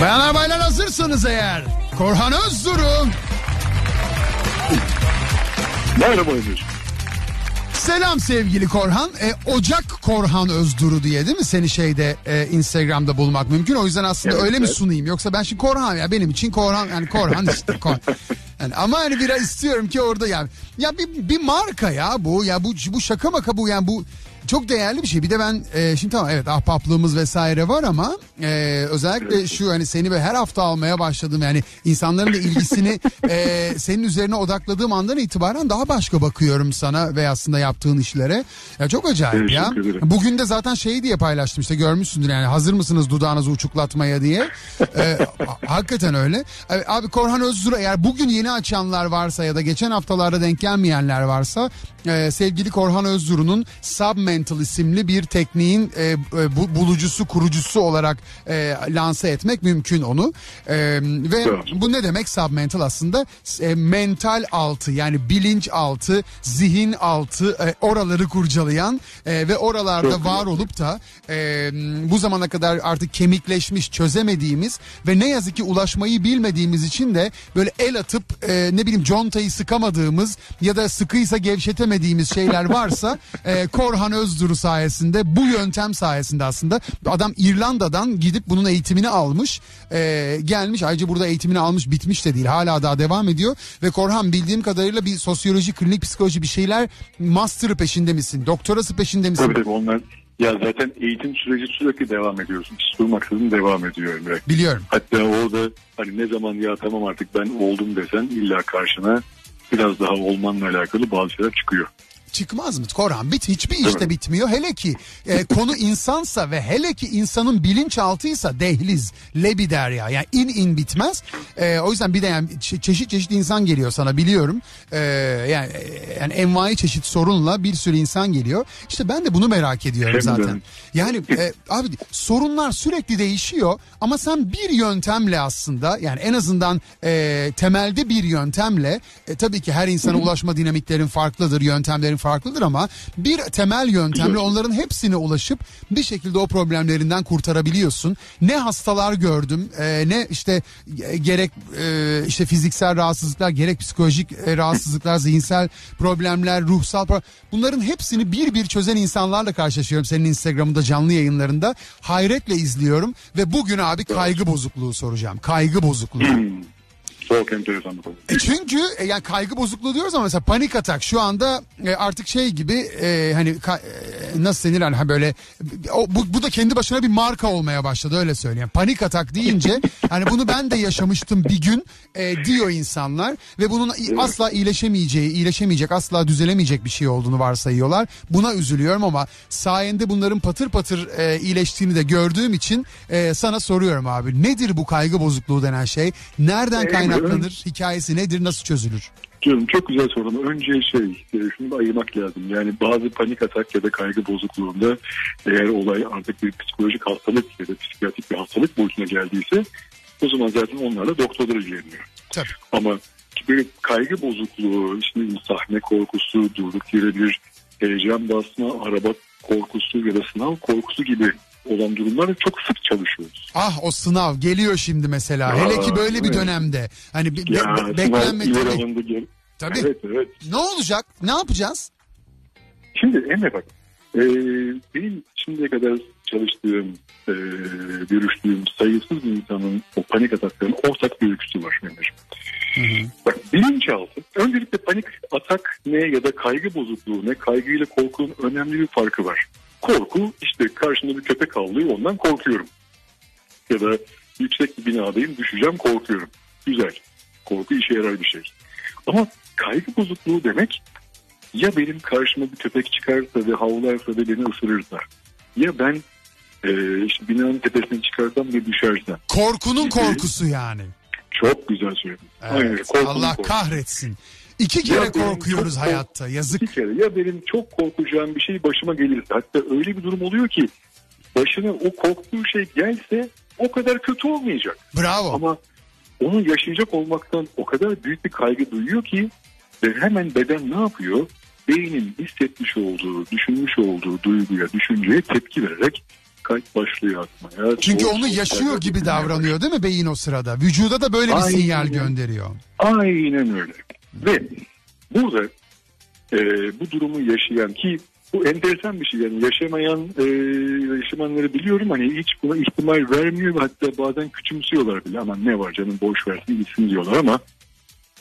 Bayanlar baylar hazırsanız eğer. Korhan Özduru. Merhaba Ömür. Selam sevgili Korhan. E, Ocak Korhan Özduru diye değil mi seni şeyde e, Instagram'da bulmak mümkün. O yüzden aslında Evet, öyle mi evet. sunayım yoksa ben şimdi Korhan ya benim için Korhan yani Korhan işte Korhan. Yani ama hani biraz istiyorum ki orada yani ya bir, bir marka ya bu ya bu bu şaka maka bu yani bu çok değerli bir şey. Bir de ben e, şimdi tamam evet ahbaplığımız vesaire var ama e, özellikle şu hani seni böyle her hafta almaya başladım yani insanların da ilgisini e, senin üzerine odakladığım andan itibaren daha başka bakıyorum sana ve aslında yaptığın işlere. Ya çok acayip ya. Bugün de zaten şeyi diye paylaştım işte görmüşsündür yani hazır mısınız dudağınızı uçuklatmaya diye. E, ha- hakikaten öyle. E, Abi Korhan Özduru eğer bugün yeni açanlar varsa ya da geçen haftalarda denk gelmeyenler varsa e, sevgili Korhan Özduru'nun Submental isimli bir tekniğin e, e, bu, bulucusu kurucusu olarak e, lanse etmek mümkün onu. E, ve bu ne demek? Submental aslında. E, mental altı yani bilinç altı zihin altı e, oraları kurcalayan e, ve oralarda Çok var olup da e, bu zamana kadar artık kemikleşmiş çözemediğimiz ve ne yazık ki ulaşmayı bilmediğimiz için de böyle el atıp e, ne bileyim contayı sıkamadığımız ya da sıkıysa gevşetemediğimiz şeyler varsa e, Korhan Özduru sayesinde bu yöntem sayesinde aslında adam İrlanda'dan gidip bunun eğitimini almış e, gelmiş ayrıca burada eğitimini almış bitmiş de değil hala daha devam ediyor ve Korhan bildiğim kadarıyla bir sosyoloji klinik psikoloji bir şeyler master'ı peşinde misin doktorası peşinde misin Tabii tabii onlar ya zaten eğitim süreci sürekli devam ediyoruz. Hiç durmaksızın devam ediyor Emre. biliyorum Hatta orada hani ne zaman ya tamam artık ben oldum desen illa karşına biraz daha olmanla alakalı bazı şeyler çıkıyor. Çıkmaz mı Korhan? Bit hiçbir işte bitmiyor. Hele ki e, konu insansa ve hele ki insanın bilinçaltıysa dehliz, lebider ya. Yani in in bitmez. E, o yüzden bir de yani çe- çeşit çeşit insan geliyor sana biliyorum. E, yani e, yani envai çeşit sorunla bir sürü insan geliyor. İşte ben de bunu merak ediyorum zaten. Yani e, abi sorunlar sürekli değişiyor ama sen bir yöntemle aslında yani en azından e, temelde bir yöntemle e, tabii ki her insana ulaşma dinamiklerin farklıdır, yöntemlerin farklıdır ama bir temel yöntemle onların hepsine ulaşıp bir şekilde o problemlerinden kurtarabiliyorsun. Ne hastalar gördüm, e, ne işte e, gerek e, işte fiziksel rahatsızlıklar, gerek psikolojik e, rahatsızlıklar, zihinsel problemler, ruhsal pro- bunların hepsini bir bir çözen insanlarla karşılaşıyorum senin Instagram'ında canlı yayınlarında. Hayretle izliyorum ve bugün abi kaygı bozukluğu soracağım. Kaygı bozukluğu. Çok enteresan bir konu. E çünkü e, yani kaygı bozukluğu diyoruz ama mesela panik atak şu anda e, artık şey gibi e, hani ka- e, nasıl denir hani ha böyle o, bu, bu da kendi başına bir marka olmaya başladı öyle söyleyeyim. Panik atak deyince hani bunu ben de yaşamıştım bir gün e, diyor insanlar ve bunun i- asla iyileşemeyeceği, iyileşemeyecek, asla düzelemeyecek bir şey olduğunu varsayıyorlar. Buna üzülüyorum ama sayende bunların patır patır e, iyileştiğini de gördüğüm için e, sana soruyorum abi. Nedir bu kaygı bozukluğu denen şey? Nereden Ee, kaynaklanır? Hikayesi nedir? Nasıl çözülür? Diyorum çok güzel soru önce şey e, şunu da ayırmak lazım. Yani bazı panik atak ya da kaygı bozukluğunda eğer olay artık bir psikolojik hastalık ya da psikiyatrik bir hastalık boyutuna geldiyse o zaman zaten onlarla doktorlar ilgileniyor. Tabii. Ama böyle kaygı bozukluğu, işte sahne korkusu, durduk yere bir heyecan basma, araba korkusu ya da sınav korkusu gibi olan durumlarda çok sık çalışıyoruz. Ah o sınav geliyor şimdi mesela. Aa, Hele ki böyle bir evet. dönemde. Hani be- Ya, be- ileri Tabii. Tabii. Evet evet. Ne olacak? Ne yapacağız? Şimdi Emre bak. e, benim şimdiye kadar çalıştığım, e, görüştüğüm sayısız insanın o panik ataklarının ortak bir öyküsü var Emre'ciğim. Bak bilinçaltı. Öncelikle panik atak ne ya da kaygı bozukluğu ne, kaygı ile korkunun önemli bir farkı var. Korku işte karşımda bir köpek avlıyor ondan korkuyorum. Ya da yüksek bir binadayım düşeceğim korkuyorum. Güzel. Korku işe yarar bir şey. Ama kaygı bozukluğu demek ya benim karşıma bir köpek çıkarsa ve havlarsa ve beni ısırırsa ya ben e, işte binanın tepesine çıkarsam ve düşersem. Korkunun korkusu yani. Çok güzel söyledin. Aynen, Evet. korkunun Allah korkusu. kahretsin. İki kere Ya korkuyoruz çok- hayatta. Yazık. Bir kere ya benim çok korkacağım bir şey başıma gelirse hatta öyle bir durum oluyor ki başına o korktuğu şey gelse o kadar kötü olmayacak. Bravo. Ama onu yaşayacak olmaktan o kadar büyük bir kaygı duyuyor ki ve hemen beden ne yapıyor? Beynin hissetmiş olduğu, düşünmüş olduğu duyguya, düşünceye tepki vererek kalp başlıyor atmaya. Çünkü onu yaşıyor gibi davranıyor değil mi beyin o sırada? Vücuda da böyle bir Aynen. sinyal gönderiyor. Aynen öyle. Ve burada e, bu durumu yaşayan ki bu enteresan bir şey yani yaşamayan e, yaşamanları biliyorum hani hiç buna ihtimal vermiyor ve hatta bazen küçümsüyorlar bile ama ne var canım boş versin gitsin diyorlar ama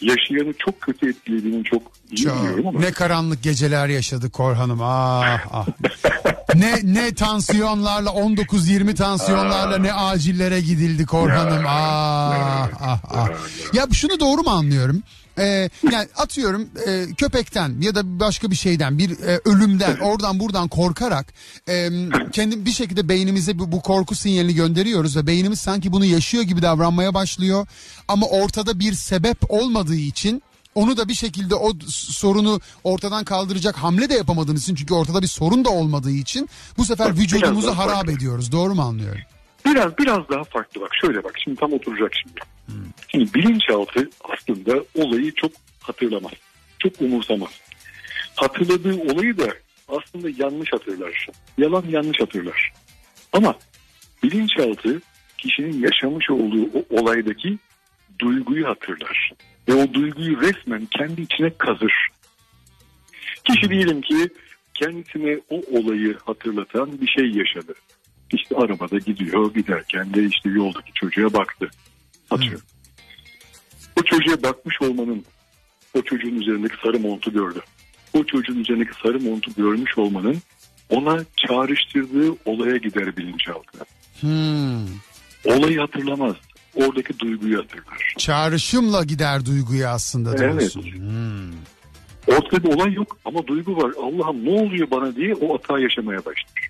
yaşayanı çok kötü etkilediğini çok iyi biliyorum ama Ne karanlık geceler yaşadı Korhan'ım. Ah ah. ne ne tansiyonlarla 19-20 tansiyonlarla ne acillere gidildi Korhan'ım. Ah ah ah. Ya şunu doğru mu anlıyorum? Ee, yani atıyorum e, köpekten ya da başka bir şeyden bir e, ölümden oradan buradan korkarak e, kendi bir şekilde beynimize bu, bu korku sinyalini gönderiyoruz ve beynimiz sanki bunu yaşıyor gibi davranmaya başlıyor ama ortada bir sebep olmadığı için onu da bir şekilde o sorunu ortadan kaldıracak hamle de yapamadığımız için çünkü ortada bir sorun da olmadığı için bu sefer vücudumuzu harap farklı. ediyoruz. Doğru mu anlıyorum? Biraz biraz daha farklı bak şöyle bak şimdi tam oturacak şimdi. Şimdi bilinçaltı aslında olayı çok hatırlamaz. Çok umursamaz. Hatırladığı olayı da aslında yanlış hatırlar. Yalan yanlış hatırlar. Ama bilinçaltı kişinin yaşamış olduğu o olaydaki duyguyu hatırlar. Ve o duyguyu resmen kendi içine kazır. Kişi diyelim ki kendisine o olayı hatırlatan bir şey yaşadı. İşte arabada gidiyor giderken de işte yoldaki çocuğa baktı. Atıyor. O çocuğa bakmış olmanın o çocuğun üzerindeki sarı montu gördü. O çocuğun üzerindeki sarı montu görmüş olmanın ona çağrıştırdığı olaya gider bilinçaltı. Hmm. Olayı hatırlamaz. Oradaki duyguyu hatırlar. Çağrışımla gider duyguyu aslında Evet. diyorsun. Hmm. Ortada bir olay yok ama duygu var. Allah'ım ne oluyor bana diye o hata yaşamaya başlar.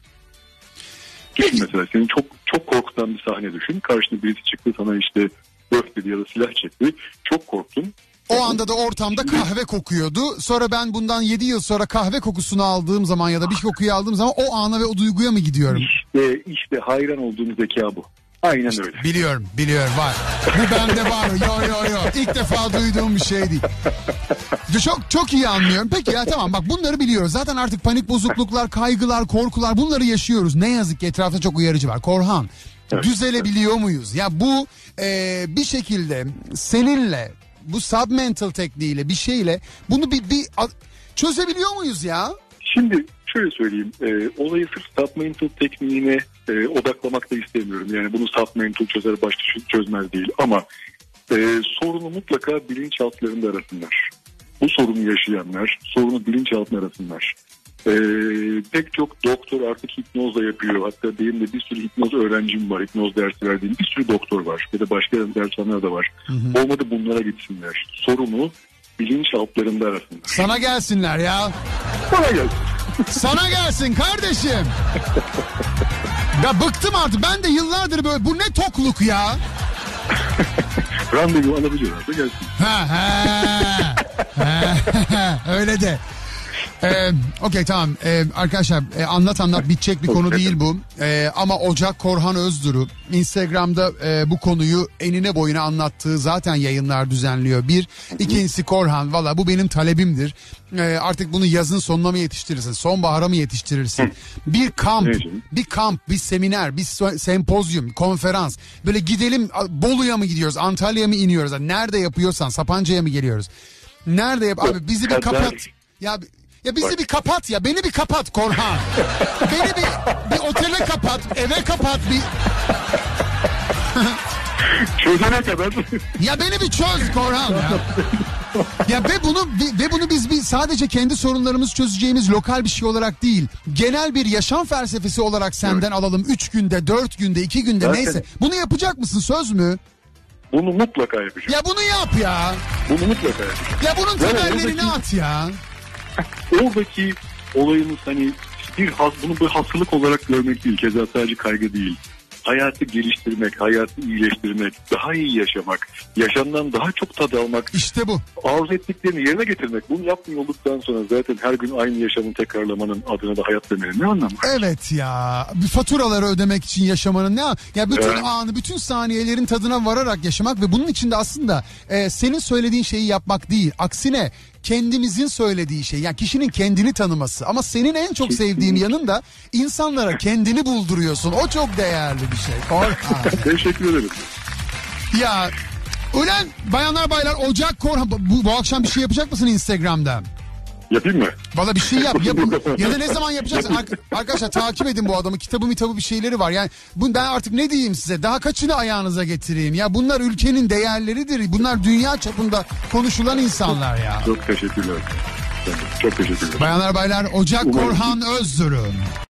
Düşün mesela senin çok çok korkutan bir sahne düşün. Karşına birisi çıktı sana işte dört dedi ya da silah çekti. Çok korktun. O anda da ortamda kahve kokuyordu. Sonra ben bundan 7 yıl sonra kahve kokusunu aldığım zaman ya da bir kokuyu aldığım zaman o ana ve o duyguya mı gidiyorum? İşte, işte hayran olduğum zeka bu. Aynen öyle. Biliyorum, biliyorum var. Bu bende var. Yo yo yo. İlk defa duyduğum bir şey değil. Çok çok iyi anlıyorum. Peki ya tamam bak bunları biliyoruz. Zaten artık panik bozukluklar, kaygılar, korkular bunları yaşıyoruz. Ne yazık ki etrafta çok uyarıcı var. Korhan düzelebiliyor muyuz? Ya bu e, bir şekilde seninle bu submental tekniğiyle bir şeyle bunu bir, bir çözebiliyor muyuz ya? Şimdi şöyle söyleyeyim. E, olayı sırf submental tekniğine e, odaklamak da istemiyorum. Yani bunu submental çözer başka çö- çözmez değil. Ama e, sorunu mutlaka bilinçaltlarında arasınlar. Bu sorunu yaşayanlar sorunu bilinçaltına arasınlar. E, pek çok doktor artık hipnoz da yapıyor. Hatta benim de bir sürü hipnoz öğrencim var. Hipnoz dersi verdiğim bir sürü doktor var. Ya da başka dershaneler de var. Olmadı bunlara gitsinler. Sorunu bilinçaltlarında arasınlar. Sana gelsinler ya. Bana gelsin. Sana gelsin kardeşim. Ya bıktım artık. Ben de yıllardır böyle bu ne tokluk ya. Randevu alabiliyorlar da gelsin. Ha ha. Ha, Öyle de. Ee, Okey tamam. Ee, arkadaşlar e, anlat anlat. Bitecek bir konu değil bu. Ee, ama Ocak Korhan Özduru Instagram'da e, bu konuyu enine boyuna anlattığı zaten yayınlar düzenliyor. Bir ikincisi Korhan valla bu benim talebimdir. Ee, artık bunu yazın sonuna mı yetiştirirsin? Sonbahara mı yetiştirirsin? Bir kamp bir kamp bir seminer bir sempozyum konferans. Böyle gidelim Bolu'ya mı gidiyoruz Antalya'ya mı iniyoruz? Nerede yapıyorsan Sapanca'ya mı geliyoruz? Nerede yap abi bizi bir kapat. Ya ya bizi bir kapat ya beni bir kapat Korhan. beni bir, bir otele kapat, eve kapat bir Çözene kadar ya beni bir çöz Korhan ya. Ya ve bunu ve bunu biz bir sadece kendi sorunlarımızı çözeceğimiz lokal bir şey olarak değil, genel bir yaşam felsefesi olarak senden alalım. Üç günde, dört günde, iki günde Zaten- neyse. Bunu yapacak mısın söz mü? bunu mutlaka yapacağım. Ya bunu yap ya. Bunu mutlaka yapacağım. Ya bunun Yani temellerini oradaki- at ya. Oradaki olayımız hani bir has, bunu bir hastalık olarak görmek değil. Keza sadece kaygı değil. Hayatı geliştirmek, hayatı iyileştirmek, daha iyi yaşamak, yaşamdan daha çok tad almak, İşte bu. arzu ettiklerini yerine getirmek. Bunu yapmıyor olduktan sonra zaten her gün aynı yaşamı tekrarlamanın adına da hayat demenin ne anlamı var? Evet ya. Bir faturaları ödemek için yaşamanın ne? Ya bütün Evet. anı, bütün saniyelerin tadına vararak yaşamak ve bunun içinde aslında e, senin söylediğin şeyi yapmak değil. Aksine kendimizin söylediği şey. Yani kişinin kendini tanıması. Ama senin en çok sevdiğim yanın da insanlara kendini bulduruyorsun. O çok değerli bir şey. Teşekkür ederim. ya Ulan bayanlar baylar Ocak Korhan bu, bu akşam bir şey yapacak mısın Instagram'da? Yapayım mı? Valla bir şey yap. yap. ya da ne zaman yapacaksın? Ar- arkadaşlar takip edin bu adamı. Kitabı mitabı bir şeyleri var. Yani bu, ben artık ne diyeyim size? Daha kaçını ayağınıza getireyim? Ya bunlar ülkenin değerleridir. Bunlar dünya çapında konuşulan insanlar ya. Çok teşekkürler. Çok teşekkürler. Bayanlar baylar Ocak Umarım- Korhan Özdürün.